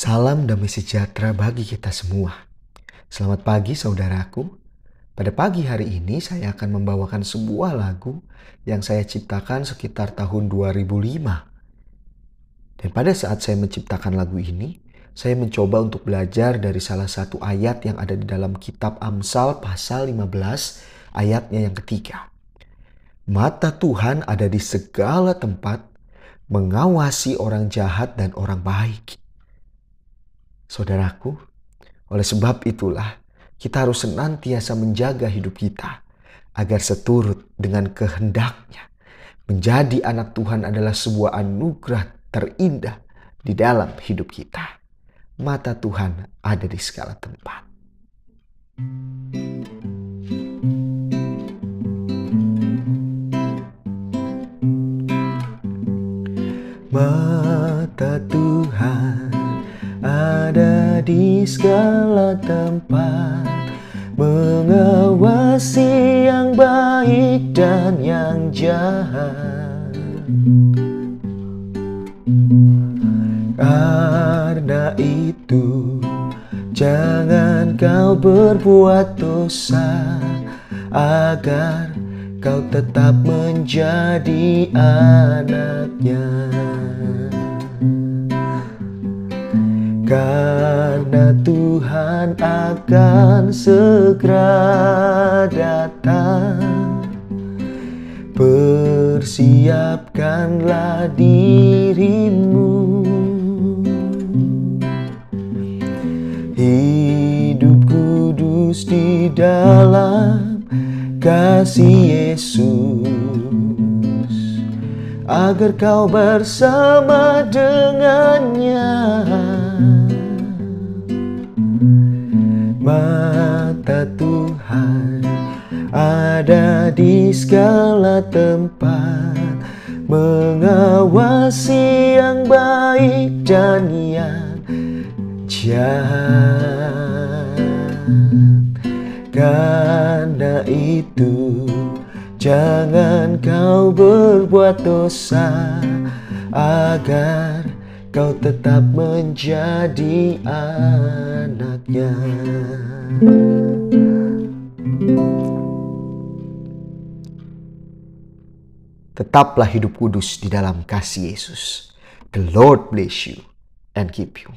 Salam damai sejahtera bagi kita semua. Selamat pagi saudaraku. Pada pagi hari ini saya akan membawakan sebuah lagu yang saya ciptakan sekitar tahun 2005. Dan pada saat saya menciptakan lagu ini, saya mencoba untuk belajar dari salah satu ayat yang ada di dalam kitab Amsal pasal 15 ayatnya yang ketiga. Mata Tuhan ada di segala tempat mengawasi orang jahat dan orang baik. Saudaraku, oleh sebab itulah kita harus senantiasa menjaga hidup kita agar seturut dengan kehendaknya. Menjadi anak Tuhan adalah sebuah anugerah terindah di dalam hidup kita. Mata Tuhan ada di segala tempat. Mata Tuhan di segala tempat. Mengawasi yang baik dan yang jahat. Karena itu jangan kau berbuat dosa agar kau tetap menjadi anaknya karena Tuhan akan segera datang. Persiapkanlah dirimu. Hidup kudus di dalam kasih Yesus. Agar kau bersama dengannya ada di segala tempat Mengawasi yang baik dan yang jahat Karena itu jangan kau berbuat dosa Agar kau tetap menjadi anaknya. Tetaplah hidup kudus di dalam kasih Yesus. The Lord bless you and keep you.